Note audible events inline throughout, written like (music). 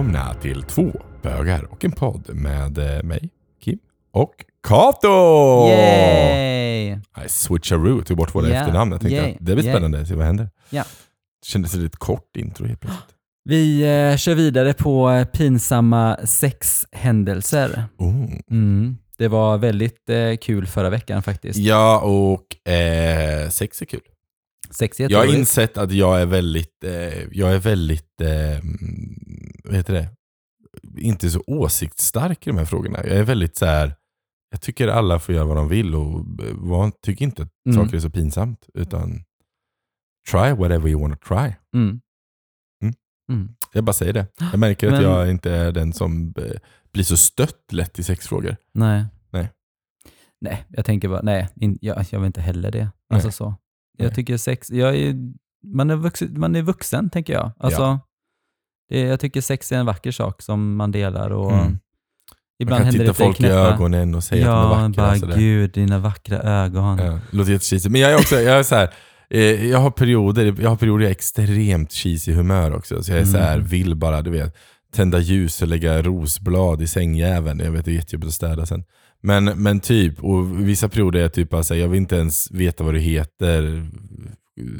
välkomna till två bögar och en podd med eh, mig, Kim och Kato! Yay! I switcheroo, tog bort våra Yeah, efternamn. Jag tänkte yay, att det blir spännande, se vad händer. Ja. Det kändes ett kort intro helt plötsligt. Vi eh, kör vidare på eh, pinsamma sexhändelser. Oh. Mm. Det var väldigt eh, kul förra veckan faktiskt. Ja, och eh, sex är kul. Sex är Jag har insett att jag är väldigt, eh, jag är väldigt, eh, vad heter det, inte så åsiktsstark i de här frågorna. Jag är väldigt så här. jag tycker alla får göra vad de vill och eh, var, tycker inte att Mm. saker är så pinsamt. Utan try whatever you want to try. Mm. Mm. Mm. Jag bara säger det. Jag märker att Men- jag inte är den som eh, blir så stött lätt i sexfrågor. Nej. Nej. Nej, jag tänker bara, nej, in, jag, jag vill inte heller det. Alltså Nej. så. Jag Nej. tycker sex, jag är, man, är vuxen, man är vuxen tänker jag. Alltså, det, jag tycker sex är en vacker sak som man delar och Mm. Man ibland kan händer titta folk i knäppa. ögonen och säga att de är Ja, vackra. bara sådär. gud, dina vackra ögon. Ja, låter jättecheesy. Men jag är också, jag är så här, eh, jag har perioder, jag har perioder jag är extremt cheesy humör också. Så jag är så här, Mm. vill bara, du vet, tända ljus och lägga rosblad i sängjäveln. Jag vet, det är jättejobbigt att städa sen. Men, men typ, och vissa perioder är jag typ bara så här, jag vill inte ens veta vad du heter.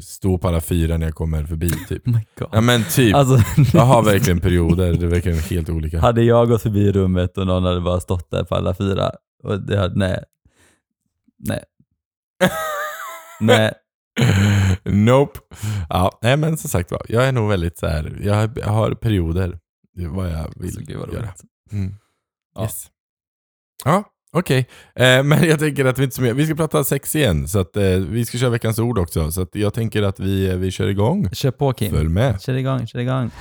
Stå på alla fyra när jag kommer förbi (laughs) typ. Oh my God. Ja men typ, Alltså, (laughs) jag har verkligen perioder, det är verkligen helt olika. hade jag gått förbi rummet och någon hade bara stått där på alla fyra, och det hade, nej. Nej. (laughs) nej. nope. Ja, nej men som sagt var, jag är nog väldigt så här. jag har, jag har perioder vad jag vill Alltså, gud vad göra. Mm. Yes. Ja, okej. Eh, (laughs) men jag tänker att vi inte mer, vi ska prata sex igen, så att eh, vi ska köra veckans ord också. Så jag tänker att vi, eh, vi kör igång. Kör på Kim. Följ med. Kör igång, kör igång.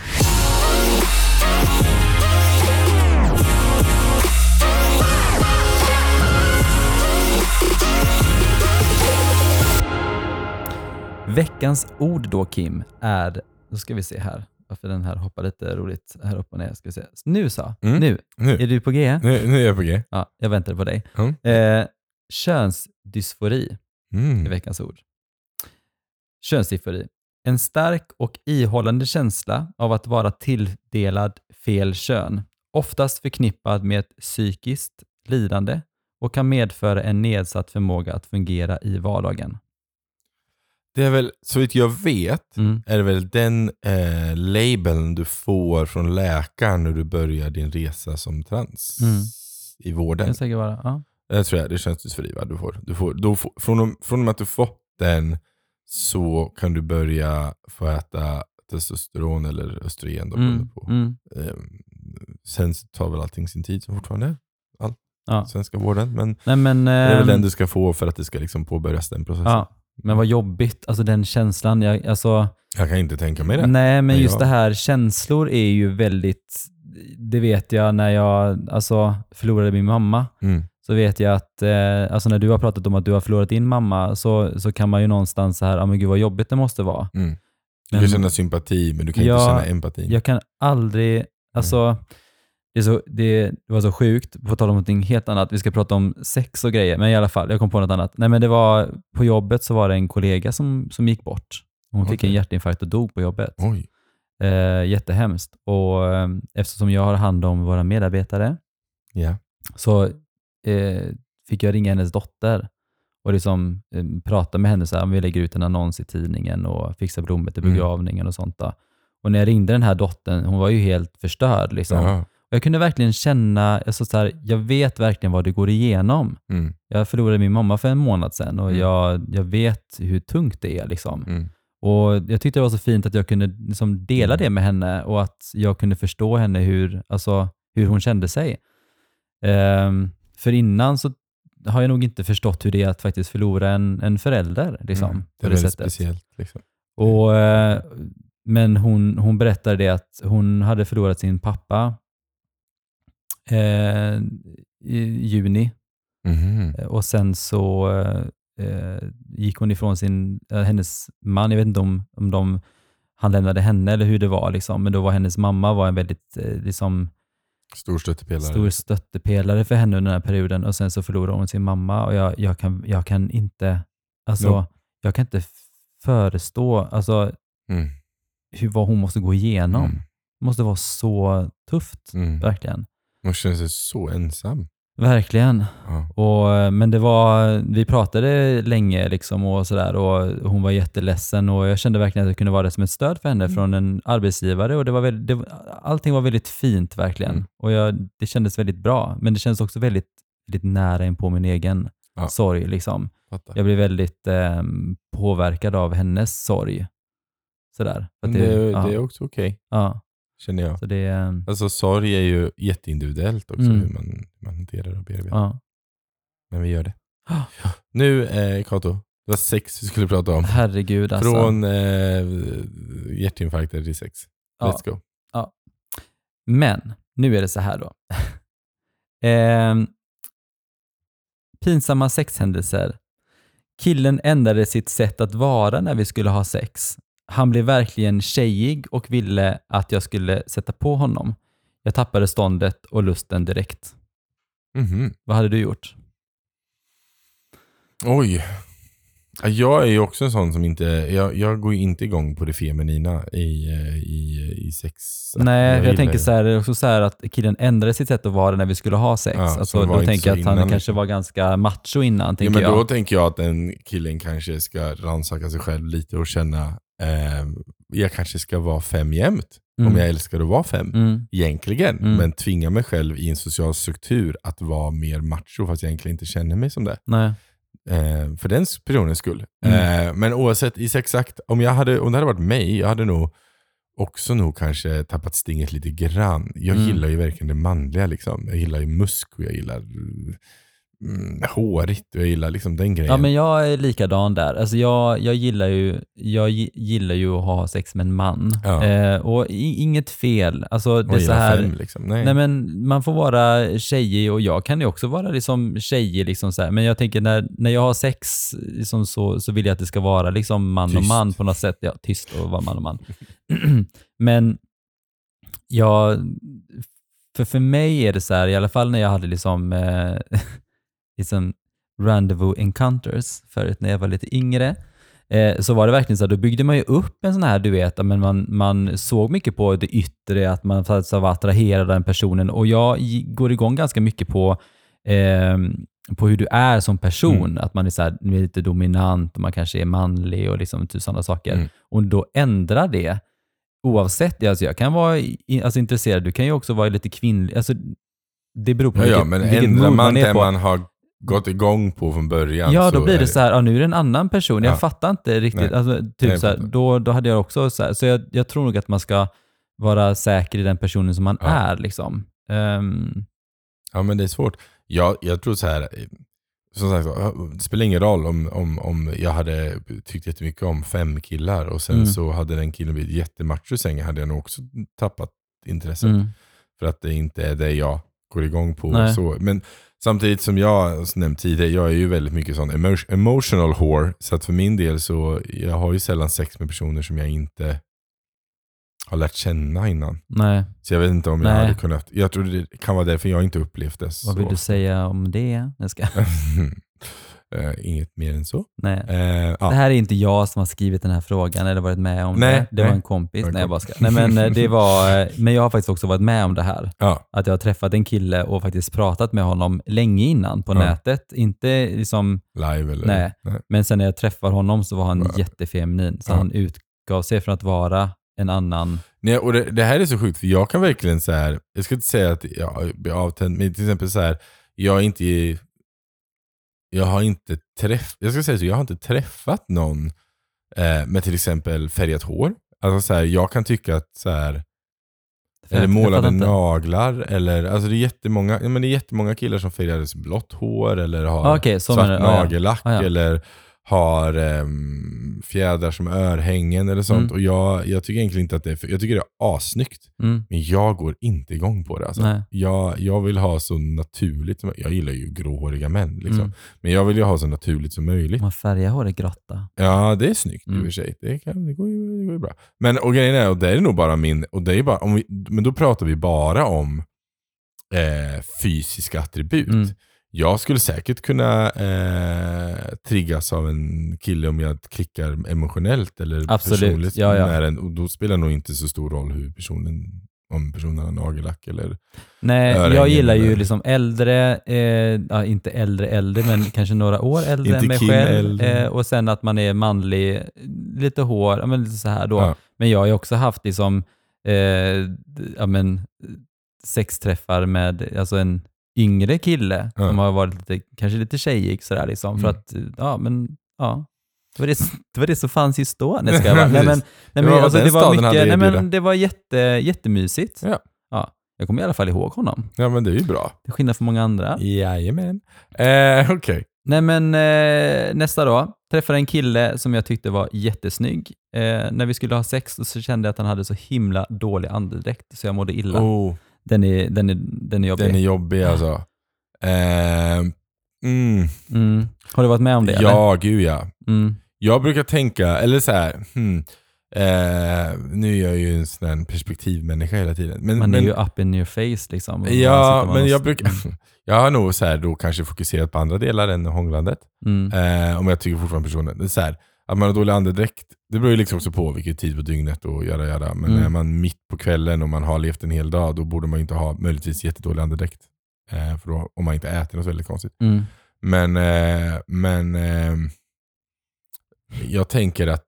Veckans ord då Kim är, då ska vi se här, varför den här hoppar lite roligt här upp och ner. Ska vi se. Nu så, Mm. nu. Nu, Är du på G? nu, nu är jag på G. Ja, jag väntar på dig. Mm. Eh, könsdysfori är Mm. veckans ord. Könsdysfori. En stark och ihållande känsla av att vara tilldelad fel kön. Oftast förknippad med ett psykiskt lidande och kan medföra en nedsatt förmåga att fungera i vardagen. Det är väl, så vitt jag vet, Mm. är det väl den eh, labeln du får från läkaren när du börjar din resa som trans Mm. i Det vården. kan säkert vara. Ja. Det tror jag, det känns dysfori va? Du får, du får, då får, från, och- från och med att du fått den så kan du börja få äta testosteron eller östrogen. Då, Mm. på. Mm. Ehm, sen tar väl allting sin tid som fortfarande är all Ja. svenska vården. Men Nej, men, det är väl ehm, den du ska få för att det ska liksom påbörjas den processen. ja, men vad jobbigt, alltså den känslan. Jag, alltså, Jag kan inte tänka mig det. Nej, men Men just jag- det här, känslor är ju väldigt, det vet jag när jag alltså, förlorade min mamma. Mm. Så vet jag att, eh, alltså när du har pratat om att du har förlorat din mamma, så, så kan man ju någonstans så här, ja men gud vad jobbigt det måste vara. Mm. Du Men- kan känna sympati men du kan Ja, inte känna empati. Jag kan aldrig, alltså, det, så, det, var så sjukt, på tal om någonting helt annat, vi ska prata om sex och grejer, men i alla fall, jag kom på något annat. Nej men det var, på jobbet så var det en kollega som, som gick bort. Hon fick Okej. en hjärtinfarkt och dog på jobbet. Oj. Eh, jättehemskt. Och eh, eftersom jag har hand om våra medarbetare Ja. så eh, fick jag ringa hennes dotter och liksom, eh, prata med henne. Så här, vi lägger ut en annons i tidningen och fixar blommor till Mm. begravningen och sånt. Då. Och när jag ringde den här dottern, hon var ju helt förstörd. Liksom. Jag kunde verkligen känna, alltså så här, jag vet verkligen vad du går igenom. Mm. Jag förlorade min mamma för en månad sedan och Mm. jag, jag vet hur tungt det är. Liksom. Mm. Och Jag tyckte det var så fint att jag kunde liksom dela Mm. det med henne och att jag kunde förstå henne hur, alltså, hur hon kände sig. Ehm, för innan så har jag nog inte förstått hur det är att faktiskt förlora en, en förälder. Liksom, Mm. Det är det väldigt sättet. speciellt. Liksom. Och, eh, men hon, hon berättade det att hon hade förlorat sin pappa eh, i juni Mhm. och sen så eh, gick hon ifrån sin, eh, hennes man, jag vet inte om, om de, han lämnade henne eller hur det var, liksom, men då var hennes mamma var en väldigt eh, liksom, Stor stöttepelare. stor stöttepelare för henne under den här perioden och sen så förlorade hon sin mamma och jag, jag, kan, jag kan inte, alltså, No. jag kan inte förestå alltså, Mm. hur, vad hon måste gå igenom. Mm. Det måste vara så tufft, Mm. verkligen. Man känner sig så ensam. Verkligen. Ja. Och, men det var, vi pratade länge liksom och sådär och hon var jätteledsen och jag kände verkligen att jag kunde vara det som ett stöd för henne Mm. från en arbetsgivare och det var väldigt, det, allting var väldigt fint verkligen. Mm. Och jag, det kändes väldigt bra, men det kändes också väldigt, väldigt nära in på min egen Ja. sorg. Liksom. Fattar. Jag blev väldigt eh, påverkad av hennes sorg. Sådär. Att det, ja, det är också okej, ja, känner jag. så det, eh, Alltså sorg är ju jätteindividuellt också, Mm. hur man, man hanterar och bearbetar. ja. Men vi gör det. (gasps) Ja. Nu, eh, Kato, det var sex vi skulle prata om. Herregud alltså. Från eh, hjärtinfarkter till sex. Ja. Let's go. Men nu är det så här då. (laughs) Ehm, pinsamma sexhändelser. Killen ändrade sitt sätt att vara när vi skulle ha sex. Han blev verkligen tjejig och ville att jag skulle sätta på honom. Jag tappade ståndet och lusten direkt. Mhm. Vad hade du gjort? Oj. Ja, Jag är ju också en sån som inte, jag, jag går ju inte igång på det feminina i, eh, i, i sex. Nej, jag, gillar tänker så här, det är också så här att killen ändrade sitt sätt att vara när vi skulle ha sex. Ja, alltså, då tänker jag att han innan, kanske var ganska macho innan, Ja, tänker men jag. då tänker jag att den killen kanske ska rannsaka sig själv lite och känna, eh, jag kanske ska vara fem jämt. Mm. Om jag älskar att vara fem. Mm. Egentligen. Mm. Men tvinga mig själv i en social struktur att vara mer macho fast jag egentligen inte känner mig som det. Nej. Eh, för den personens skull. Eh, men oavsett, i sexakt, om, jag hade, om det hade varit mig, jag hade nog också nog kanske tappat stinget lite grann. Jag Mm. gillar ju verkligen det manliga. Liksom. Jag gillar ju musk och jag gillar mm, hårigt och jag gillar liksom den grejen. Ja, men jag är likadan där. Alltså jag, jag, gillar ju, jag gi- gillar ju att ha sex med en man. Ja. Eh, och i, inget fel. Alltså det och är så här, fem liksom. Nej. Nej men man får vara tjejig och jag kan ju också vara liksom tjejig. Liksom så här. Men jag tänker när, när jag har sex liksom så, så vill jag att det ska vara liksom man och Tyst. man på något sätt. Ja, tyst och vara man och man. (clears throat) men jag, för, för mig är det så här, i alla fall när jag hade liksom, eh, (laughs) liksom rendezvous encounters förut när jag var lite yngre, eh, så var det verkligen så här, då byggde man ju upp en sån här, du vet, men man, man såg mycket på det yttre, att man faktiskt var attraherad av den personen och jag går igång ganska mycket på eh, på hur du är som person, att man är så här, lite dominant och man kanske är manlig och liksom typ sådana saker. Mm. Och då ändrar det oavsett. Alltså jag kan vara alltså intresserad, du kan ju också vara lite kvinnlig. Alltså, det beror på ja, ja, vilket, men vilket ändrar mood man är det på. man har gått igång på från början Ja, då blir är det så här, ja, nu är det en annan person. Jag Ja. fattar inte riktigt. Nej. Alltså, Nej, typ jag så, här, då, då hade jag också så här, så jag, jag tror nog att man ska vara säker i den personen som man Ja. är. Liksom. Ehm, Ja men det är svårt. Jag, jag tror så här. Som sagt, det spelar ingen roll om, om, om jag hade tyckt jättemycket om fem killar och sen Mm. så hade den killen blivit jättemacho sängen hade jag nog också tappat intresset. mm, För att det inte är det jag går igång på. Nej. Så, men samtidigt som jag som nämnt tidigare, jag är ju väldigt mycket sån emo- emotional whore. Så att för min del så, jag har ju sällan sex med personer som jag inte har lärt känna innan. nej, Så jag vet inte om jag Nej. hade kunnat, jag tror det kan vara därför jag inte upplevt det så. vad vill du säga om det? Jag ska. (laughs) (laughs) Eh, Inget mer än så. Nej. Eh, Det här är inte jag som har skrivit den här frågan eller varit med om Nej, det. Det var nej. en kompis. Var Nej, jag bara ska. nej, men, eh, det (laughs) var, men jag har faktiskt också varit med om det här. Ja. Att jag har träffat en kille och faktiskt pratat med honom länge innan på Ja. nätet. Inte liksom, Live eller? Nej. men sen när jag träffar honom så var han Ja. jättefeminin. Så Ja. han utgav sig för att vara en annan. Nej, och det, det här är så sjukt, för jag kan verkligen så här, jag ska inte säga att jag blir avtänd, men till exempel så här, jag är inte, jag har inte träffat, jag ska säga så, jag har inte träffat någon eh, med till exempel färgat hår. Alltså så här, jag kan tycka att så här, eller målade naglar, eller alltså det är jättemånga, ja, men det är jättemånga killar som färgar blått hår, eller har Ah, så svart. Ah, nagellack, Ah, ja. eller har ehm, fjädrar som örhängen eller sånt. Mm. Och jag, jag tycker egentligen inte att det är, för, jag tycker det är asnyggt. Mm. Men jag går inte igång på det. Alltså. Jag, jag vill ha så naturligt som Jag gillar ju gråhåriga män. Liksom. Mm. Men jag vill ju ha så naturligt som möjligt. Man färgar håret gråtta. Ja, det är snyggt i Mm. och för sig. Det, kan, det, går ju, det går ju bra. Men och grejen är, och det är nog bara min... Och det är bara, om vi, men då pratar vi bara om eh, fysiska attribut. Jag skulle säkert kunna eh, triggas av en kille om jag klickar emotionellt eller Absolut, personligt ja, ja. med den. Och då spelar det nog inte så stor roll hur personen om personen har nagellack eller... Nej, jag gillar ju liksom äldre, eh, ja, inte äldre äldre, men kanske några år äldre än mig Kim själv. Eh, och sen att man är manlig, lite hår, men lite så här då. Ja. Men jag har ju också haft liksom, eh, ja, men, sexträffar med alltså en yngre kille som har varit lite, kanske lite tjejig sådär liksom. För Mm. att, ja men, ja. Det var det, det var det som fanns just då. Nej, ska jag (laughs) bara. nej, men, nej, Det men, var vad alltså, det var mycket, nej, men det var jätte, jättemysigt. Ja. Ja, jag kommer i alla fall ihåg honom. ja, men det är ju bra. Till skillnad från många andra. Jajamän. Eh, Okej. Nej men eh, nästa då. Träffade en kille som jag tyckte var jättesnygg. Eh, när vi skulle ha sex så kände jag att han hade så himla dålig andedräkt så jag mådde illa. Oh, Den, är, den, är, den är jobbig. den är jobbig alltså. Eh, mm, mm. Har du varit med om det? eller? ja, gud ja. Mm. Jag brukar tänka, eller så här, hmm, eh, nu är jag ju en sån här perspektivmänniska hela tiden. Men, Man men, är ju up in your face liksom. Ja, men jag brukar, (laughs) jag har nog så här då kanske fokuserat på andra delar än hånglandet. Mm. Eh, om jag tycker fortfarande personen. Så här, att man har dålig andedräkt, det beror ju liksom också på vilken tid på dygnet och göra göra. Men Mm. är man mitt på kvällen och man har levt en hel dag, då borde man inte ha möjligtvis jättedålig andedräkt. Eh, för då, om man inte äter något väldigt konstigt. Mm. Men, eh, men eh, jag tänker att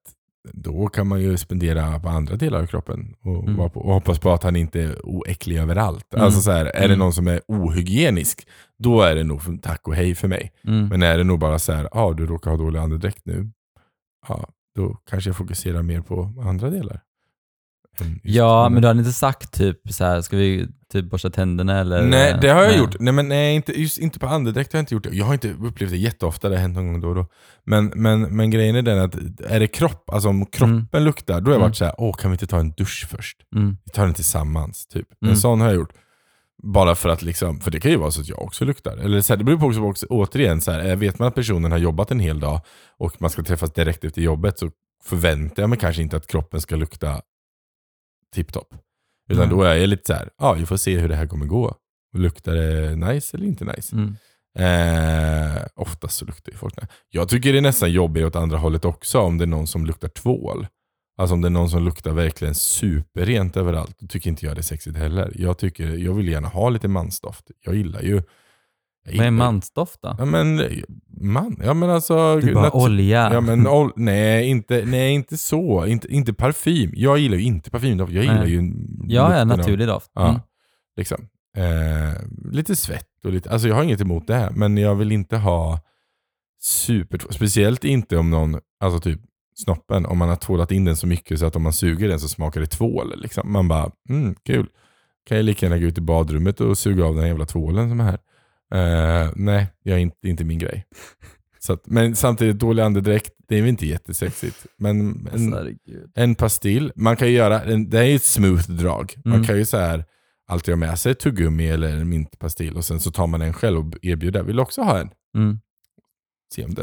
då kan man ju spendera på andra delar av kroppen och, Mm. på, och hoppas på att han inte är oäcklig överallt. Mm. Alltså så här, är det Mm. någon som är ohygienisk, då är det nog tack och hej för mig. Mm. Men är det nog bara så här, ja ah, du råkar ha dålig andedräkt nu, ja, då kanske jag fokuserar mer på andra delar. Ja, men du hade inte sagt typ så här, ska vi typ borsta tänderna eller? Nej, det har jag Nej. gjort. Nej, men nej, inte, just inte på andedräkt har jag inte gjort det. Jag har inte upplevt det jätteofta, det har hänt någon gång då och då. Men, men, men grejen är den att, är det kropp, alltså om kroppen luktar, då har jag Mm. varit så här, åh kan vi inte ta en dusch först? Mm. Vi tar den tillsammans, typ. Mm. En sån har jag gjort. Bara för att liksom, för det kan ju vara så att jag också luktar. Eller så här, det beror på också, också återigen, så här, eh, vet man att personen har jobbat en hel dag och man ska träffas direkt efter jobbet så förväntar jag mig kanske inte att kroppen ska lukta tipptopp. Utan Nej. då är jag lite så här, ja vi får se hur det här kommer gå. Luktar det nice eller inte nice? Mm. Eh, oftast så luktar ju folk nice. Jag tycker det är nästan jobbigt åt andra hållet också om det är någon som luktar tvål. Alltså om det är någon som luktar verkligen superrent överallt, då tycker inte jag det är sexigt heller. Jag, tycker, jag vill gärna ha lite mansdoft. Jag gillar ju... Jag Vad är mansdoft då? Ja men, man. Ja men alltså... Du bara olja. Ja, men, ol- nej, inte, nej, inte så. Inte, inte parfym. Jag gillar ju inte parfymdoft. Jag gillar Nej. ju ja, ja, naturlig doft. Ja, Mm. liksom. Eh, lite svett och lite, alltså jag har inget emot det, men jag vill inte ha super, speciellt inte om någon, alltså typ snoppen, om man har tvålat in den så mycket så att om man suger den så smakar det tvål. Liksom. Man bara, mm, kul. Kan jag lika gärna gå ut i badrummet och suga av den jävla tvålen som är här. Eh, nej, jag är inte, är inte min grej. Så att, men samtidigt, dålig andedräkt, det är väl inte jättesexigt. Men en, Alltså, herregud. en pastill, man kan ju göra, en, det är ju ett smooth drag. Man Mm. kan ju så här alltid ha med sig ett tuggummi eller en mintpastill och sen så tar man en själv och erbjuder. Vill du också ha en? Mm.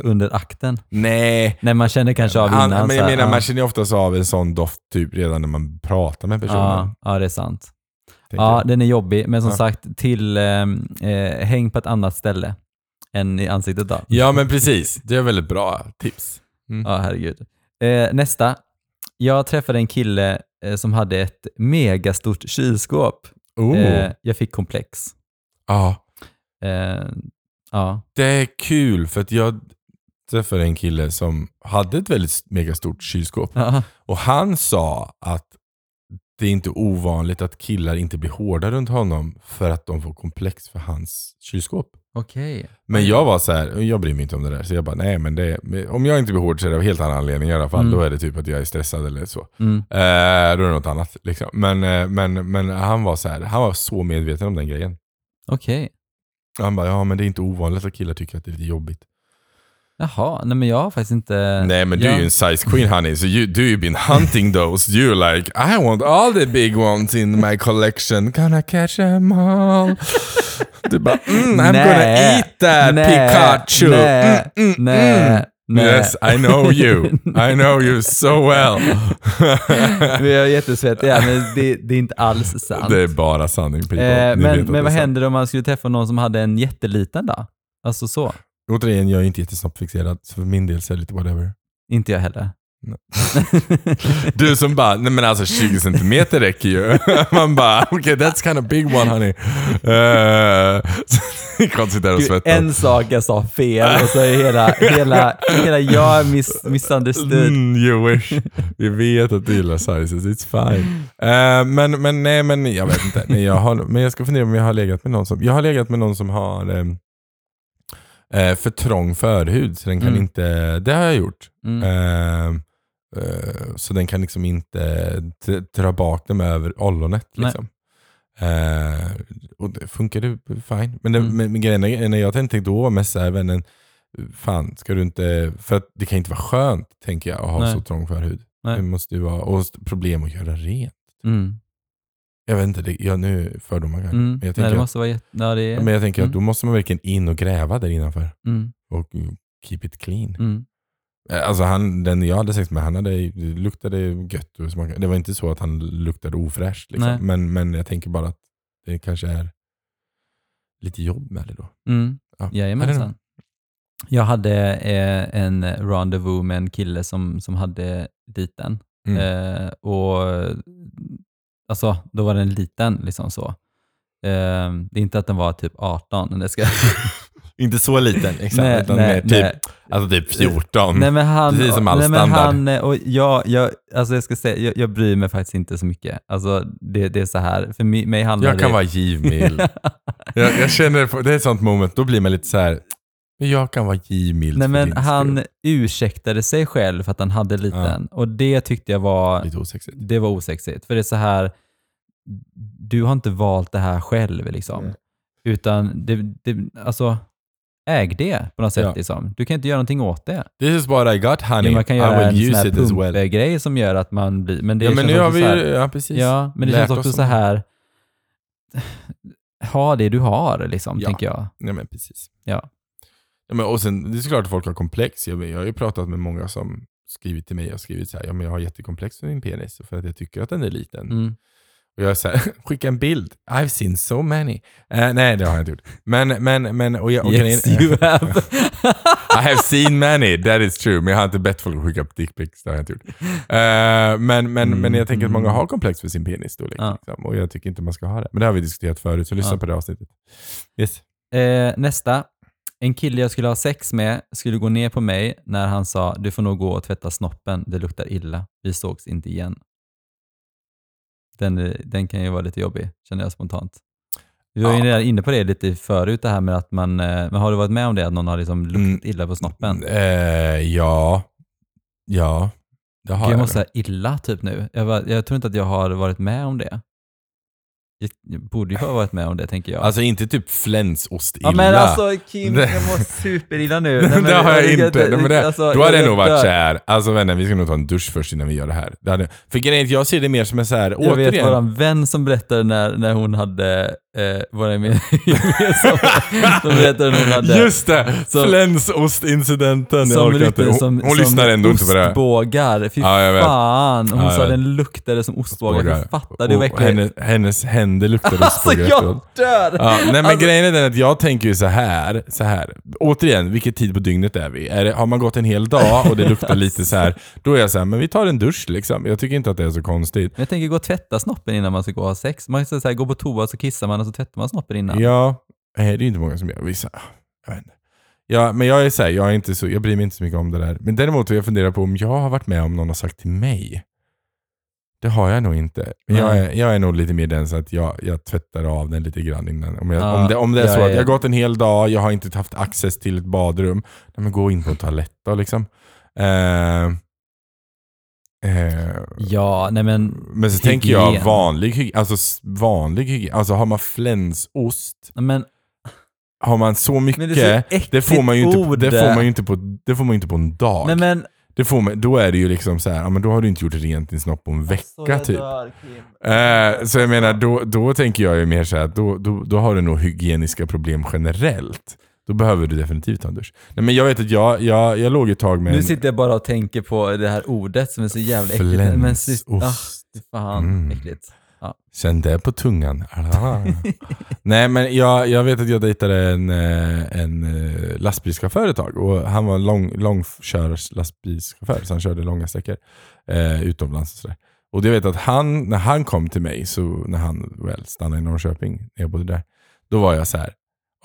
Under akten. Nej. Nej, man känner kanske av Han, innan. men så jag menar, ja. man känner oftast av en sån doft typ redan när man pratar med personen. Ja, ja, det är sant. tänker Ja, jag. den är jobbig, men som Ja. sagt, till eh, eh, häng på ett annat ställe än i ansiktet då. ja men precis, det är väldigt bra tips. Mm. Ja, herregud. Eh, nästa. Jag träffade en kille eh, som hade ett megastort kylskåp. Oh. Eh, jag fick komplex. Ja, Eh, ja. det är kul för att jag träffade en kille som hade ett väldigt megastort kylskåp. ja. Och han sa att det är inte ovanligt att killar inte blir hårda runt honom för att de får komplex för hans kylskåp. Okej. Men jag var så här, jag bryr mig inte om det där. Så jag bara, nej men det, om jag inte blir hård så är det av helt annan anledning i alla fall. Mm. Då är det typ att jag är stressad eller så. Mm. Eh, då är det något annat. Liksom. Men, eh, men, men han var så här, han var så medveten om den grejen. Okej. Han bara, ja men det är inte ovanligt att killar tycker att det är lite jobbigt. Jaha, nej men jag har faktiskt inte... Nej men du jag, är ju en size queen honey, so you, do you been hunting those? You're like, I want all the big ones in my collection, gonna catch them all. Du bara, mm, I'm Nej, gonna eat that nej, Pikachu. Nej, Mm, mm, nej, mm. Nej. Yes, I know you. I know you so well. (laughs) Vi är jättesvettiga, men det, det är inte alls sant. det är bara sanning people. eh, men men vad händer om man skulle träffa någon som hade en jätteliten då? Alltså så. Återigen, jag är inte jättesnabbt fixerad, så för min del så är det lite whatever. Inte jag heller. Du som bara, nej men alltså 20 centimeter räcker ju. (laughs) Man bara, okej okay, that's kind of big one honey. Uh, (laughs) konstigt där och svettas. En sak jag sa fel och så är hela, hela, hela jag miss, misunderstood. Mm, you wish. Vi vet att du gillar sizes, it's fine. Uh, men, men nej, men jag vet inte. Men jag, har, men jag ska fundera om jag har legat med någon som, jag har legat med någon som har um, för trång förhud, så den kan mm. inte, det har jag gjort. Mm. Uh, Uh, så den kan liksom inte dra bak dem över ollonet. Liksom. Uh, och det funkade fine. Men, det, mm. men, men grejen när jag tänkte då var mest såhär, vännen, fan ska du inte, för att det kan inte vara skönt tänker jag att ha Nej. så trång förhud. Nej. Det måste ju vara, och problem att göra rent. Mm. Jag vet inte, det, jag, nu fördomar kanske. Mm. Men jag tänker, Nej, det måste vara jätte, ja, det är, men jag tänker att mm. då måste man verkligen in och gräva där innanför. Mm. Och keep it clean. Eh, alltså han, den jag hade sex med, han hade, luktade gött och smakade. Det var inte så att han luktade ofräscht. Liksom. Men, men jag tänker bara att det kanske är lite jobb med det då. Mm. Ja. Jajamensan. Jag hade eh, en rendezvous med en kille som, som hade liten. Mm. Eh, och alltså, Då var den liten. liksom så. Eh, det är inte att den var typ 18. Det ska (laughs) Inte så liten, (laughs) exakt. Nej, utan nej, typ, nej. Alltså typ 14. Nej, men han, Precis som all nej, standard. Han, och jag, jag, alltså jag, ska säga, jag, jag bryr mig faktiskt inte så mycket. Alltså det, det är så här, för mig handlar Jag kan det... vara givmild. (laughs) jag, jag känner, det är ett sånt moment, då blir man lite så här. jag kan vara givmild Nej, men Han skull. ursäktade sig själv för att han hade liten. Ja. Och det tyckte jag var... Lite osexigt. Det var osexigt. För det är så här, du har inte valt det här själv. Liksom. Mm. Utan det, det, alltså, äg det på något sätt. Ja. Liksom. Du kan inte göra någonting åt det. This is what I got honey. Ja, man kan göra I will en sån här pumpgrej well. som gör att man blir... Men det ja, men nu har vi här, ja, precis. Ja, men det Lärt känns också så här... Ha det du har, liksom, ja. tänker jag. Ja, men precis. Ja. Ja, men, och sen, det är såklart att folk har komplex. Jag, jag har ju pratat med många som skrivit till mig och skrivit så här, ja, men jag har jättekomplex för min penis för att jag tycker att den är liten. Mm. Och jag säger (laughs) skicka en bild. I've seen so many. Uh, nej, det har jag inte gjort. Men, men, men... Och jag, och yes, you (laughs) have. I have seen many, that is true. Men jag har inte bett folk att skicka dickpics. Det har jag inte gjort. Uh, men, men, mm, men jag tänker att många har komplex för sin penisstorlek. Ja. Liksom, och jag tycker inte man ska ha det. Men det har vi diskuterat förut, så lyssna ja. på det avsnittet. Yes. Uh, nästa. En kille jag skulle ha sex med skulle gå ner på mig när han sa du får nog gå och tvätta snoppen, det luktar illa. Vi sågs inte igen den, den kan ju vara lite jobbig, känner jag spontant. Vi var ju redan inne på det lite förut, det här med att man, eh, men har du varit med om det, att någon har liksom luktat mm, illa på snoppen? Eh, ja, ja, det har jag. Jag måste säga illa typ nu. Jag, var, jag tror inte att jag har varit med om det. Jag borde ju ha varit med om det, tänker jag. Alltså inte typ flänsost-illa. Ja men alltså Kim, jag mår superilla nu. (laughs) Nej, det har jag, jag inte. Nej, men det, alltså, då hade jag, nog varit såhär, alltså vänner vi ska nog ta en dusch först innan vi gör det här. Det hade, för grejen jag ser det mer som en så här, jag återigen. Jag vet våran vän som berättade när, när hon hade eh, det med, (laughs) som, berättade hon hade... Just det! Flänsost-incidenten. Som ryktade som, hon som lyssnar ändå inte på det. ostbågar. Fy ja, fan. Hon ja, sa den luktade som ostbågar. Jag fattade och verkligen. Hennes, hennes händer luktade (laughs) ostbågar Alltså jag dör! Ja, nej men alltså, grejen är den att jag tänker ju så här, så här. Återigen, vilket tid på dygnet är vi? Är det, har man gått en hel dag och det luktar (laughs) lite så här, då är jag så här, men vi tar en dusch liksom. Jag tycker inte att det är så konstigt. Jag tänker gå och tvätta snoppen innan man ska gå och ha sex. Man ska så här, gå på toa och så kissar man och så tvättar man snoppen innan. Ja, det är ju inte många som gör. Vissa, jag vet inte. Ja, men jag är så här, jag, är inte så, jag bryr mig inte så mycket om det där. Men däremot jag funderar på om jag har varit med om någon har sagt till mig. Det har jag nog inte. Jag är, jag är nog lite mer den så att jag, jag tvättar av den lite grann innan. Om, jag, ja, om, det, om det är så att jag har gått en hel dag, jag har inte haft access till ett badrum. Nej, men gå in på en toalett då liksom. Uh, Eh, ja, nej men Men så hygien. tänker jag vanlig hygien, alltså vanlig hygien, alltså har man flänsost, men, har man så mycket, det, det, får man ju inte, det får man inte på, det får man inte på en dag. Nej, men, det får man, då är det ju liksom så här, ja, men då har du inte gjort rent din snopp på en vecka alltså, typ. Dör, eh, så jag menar, då, då tänker jag ju mer så här, då, då, då har du nog hygieniska problem generellt. Då behöver du definitivt ta en dusch. Nej, men jag vet att jag, jag, jag låg ett tag med... Nu en... sitter jag bara och tänker på det här ordet som är så jävla äckligt. Men sy- ah, fan, mm. äckligt. Ja. Känn det på tungan. Ah. Nej men jag, jag vet att jag dejtade en, eh, en eh, lastbilschaufför ett tag och han var lång, långkörs lastbilschaufför så han körde långa sträckor eh, utomlands. Och, sådär. och jag vet att han, när han kom till mig, så när han väl stannade i Norrköping, när jag bodde där, då var jag så här.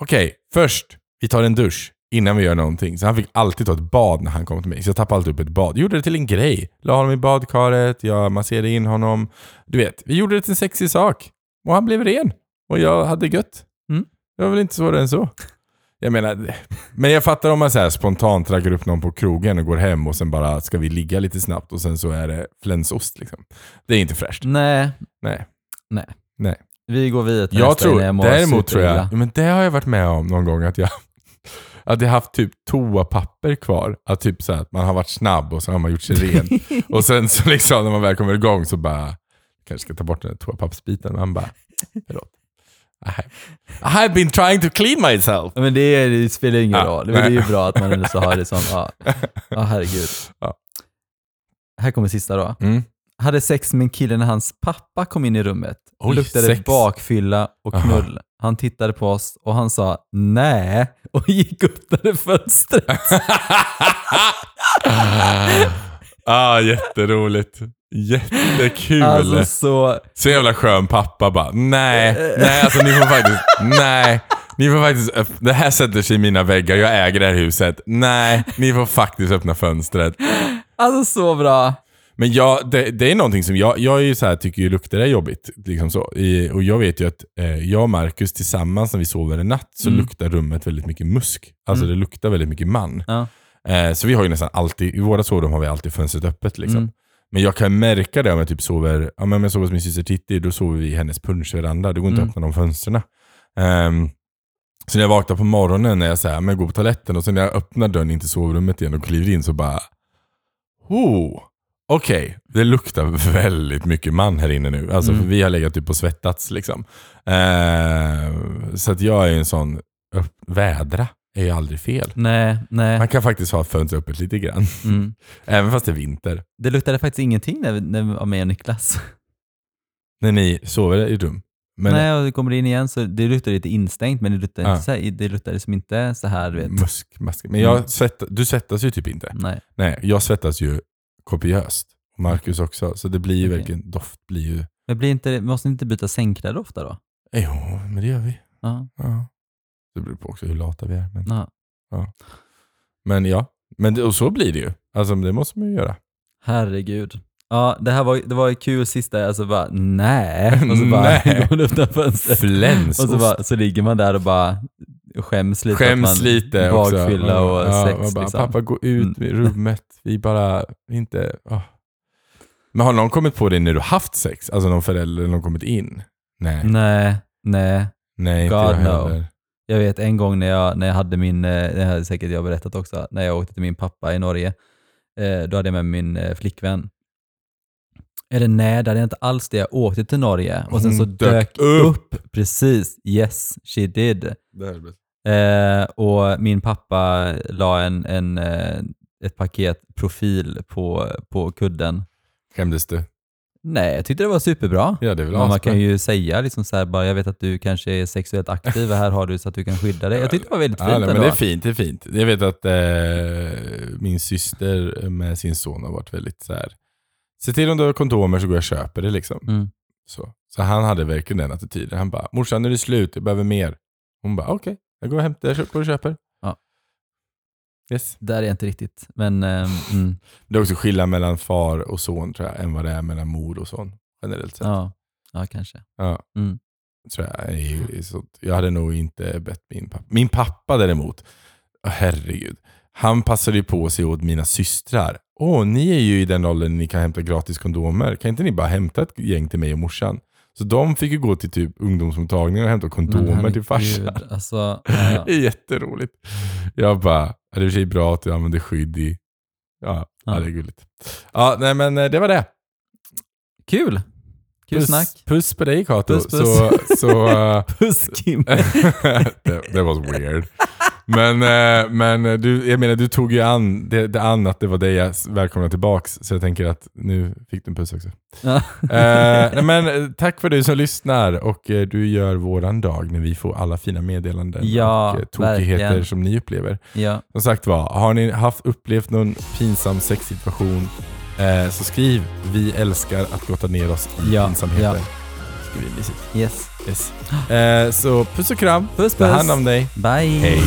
okej, okay, först, vi tar en dusch innan vi gör någonting. Så han fick alltid ta ett bad när han kom till mig. Så jag tappade alltid upp ett bad. Gjorde det till en grej. La honom i badkaret, jag masserade in honom. Du vet, vi gjorde det till en sexig sak. Och han blev ren. Och jag hade gött. Mm. Det var väl inte svårare än så. Jag menar, men jag fattar om man så spontant raggar upp någon på krogen och går hem och sen bara ska vi ligga lite snabbt och sen så är det flänsost liksom. Det är inte fräscht. Nej. Nej. Nej. Nej. Vi går vidare till Jag nästa tror, jag mår däremot tror jag, men det har jag varit med om någon gång att jag att jag haft typ toapapper kvar. Att typ så att man har varit snabb och så har man gjort sig ren. (laughs) och sen så liksom när man väl kommer igång så bara, kanske ska ta bort den där toapappersbiten. Man bara, förlåt. I have, been trying to clean myself. Men det, är, det spelar ingen Ja. roll. Men det är ju bra att man ändå så har det som, (laughs) ja, ja herregud. Ja. Här kommer sista då. Mm. Hade sex med en kille när hans pappa kom in i rummet. Oj, Luktade sex. bakfylla och Aha. knull. Han tittade på oss och han sa nej och gick upp där fönstret. (laughs) ah, jätteroligt. Jättekul. Alltså så, Så jävla skön pappa bara, nej, (laughs) nej alltså ni får faktiskt, nej. Ni får faktiskt, det här sätter sig i mina väggar, jag äger det här huset. Nej, ni får faktiskt öppna fönstret. alltså så bra. Men jag, det, det är någonting som jag, jag är ju så här, tycker ju lukter är jobbigt. Liksom så. I, och jag vet ju att eh, jag och Marcus tillsammans när vi sover en natt så Mm. luktar rummet väldigt mycket musk. Alltså Mm. det luktar väldigt mycket man. Ja. Eh, så vi har ju nästan alltid, i våra sovrum har vi alltid fönstret öppet liksom. Mm. Men jag kan märka det om jag typ sover, ja, men om jag sover hos min syster Titti, då sover vi i hennes punschveranda. Det går inte Mm. att öppna de fönstren. Ehm, så när jag vaknar på morgonen när jag säger, men jag går på toaletten och sen när jag öppnar dörren in till sovrummet igen och kliver in så bara, oh, okej, det luktar väldigt mycket man här inne nu. Alltså Mm. vi har legat typ och svettats liksom. Ehm, så att jag är en sån, vädra är ju aldrig fel. Nej, nej. Man kan faktiskt ha fönstret öppet lite grann. Mm. (laughs) Även fast det är vinter. Det luktade faktiskt ingenting när, när var med och Niklas. (laughs) När ni sover i rum. Men Nej, och det kommer in igen så det luktar lite instängt men det luktar, Ja. inte, så det luktar liksom inte så här du vet. musk, mask. Men jag Mm. svett, du svettas ju typ inte. Nej. Nej, jag svettas ju kopiöst. Och Marcus också. Så det blir ju Okej. verkligen, doft blir ju... Men blir inte, måste ni inte byta sängkläder ofta då? Jo, men det gör vi. Ja. Ja. Det beror på också hur lata vi är. Men ja. men ja, men det, och så blir det ju. Alltså det måste man ju göra. Herregud. Ja, det här var, det var kul sista, alltså bara nej. (laughs) Och så bara Nej. (laughs) går man öppnar fönstret. Flänsost. Och så, bara, så ligger man där och bara skäms lite. Skäms att man lite också. Bakfylla och Ja, sex bara, liksom. Pappa gå ut Mm. i rummet. Vi bara inte... åh. Men har någon kommit på det när du haft sex? Alltså någon förälder eller någon kommit in? Nej. Nej, nej. Nej, inte God jag no. heller. Jag vet en gång när jag, när jag hade min, eh, det här säkert jag berättat också, när jag åkte till min pappa i Norge. Eh, då hade jag med min eh, flickvän. Eller nej, det hade jag inte alls det. Jag åkte till Norge och sen Hon så dök dök upp. Precis, yes she did. Det är bäst. Eh, och min pappa la en, en, eh, ett paket profil på, på kudden. Skämdes du? Nej, jag tyckte det var superbra. Ja, det är väl Men man asbra. kan ju säga liksom så här, bara, jag vet att du kanske är sexuellt aktiv, här har du så att du kan skydda dig. Jag tyckte det var väldigt fint Ja, nej, men ändå. det är fint, det är fint. Jag vet att eh, min syster med sin son har varit väldigt så här. Se till om du har kondomer så går jag och köper det liksom. Mm. Så. så han hade verkligen den attityden. Han bara, morsan nu är det slut, jag behöver mer. Hon bara, okej, jag går och hämtar, jag går och köper. Ja. Yes. Där är jag inte riktigt, men ehm, (laughs) mm, Det är också skillnad mellan far och son tror jag, än vad det är mellan mor och son. Generellt sett. ja, ja kanske. Ja. Mm. Tror jag, är ju- är så, jag hade nog inte bett min pappa. Min pappa däremot, herregud. Han passade ju på sig åt mina systrar. Åh, ni är ju i den åldern ni kan hämta gratis kondomer. Kan inte ni bara hämta ett gäng till mig och morsan? Så de fick ju gå till typ ungdomsmottagningen och hämta Men kondomer till farsan. Alltså, ja. (laughs) Det är jätteroligt. Jag bara, är det i och för sig bra att du använder skydd i... Ja, ja. Ja. det är gulligt. Ja, nej men eh, det var det. Kul! Kul puss, snack. Puss på dig Kato. Puss, puss. Så, så, (laughs) eh, Puss Kim. that, that was weird. Men, eh, men du, jag menar, du tog ju an det, det an att det var dig jag välkomnade tillbaks, så jag tänker att nu fick du en puss också. Ja. Eh, men, eh, tack för dig som lyssnar och eh, du gör våran dag när vi får alla fina meddelanden Ja, och tokigheter verkligen. som ni upplever. Ja. Som sagt var, har ni haft upplevt någon pinsam sexsituation eh, så skriv vi älskar att grotta ner oss i Ja, pinsamheter. ja. Bli mysigt. Yes. Yes. Eh, så puss och kram, Puss ta puss. hand om dig. Bye. Hej.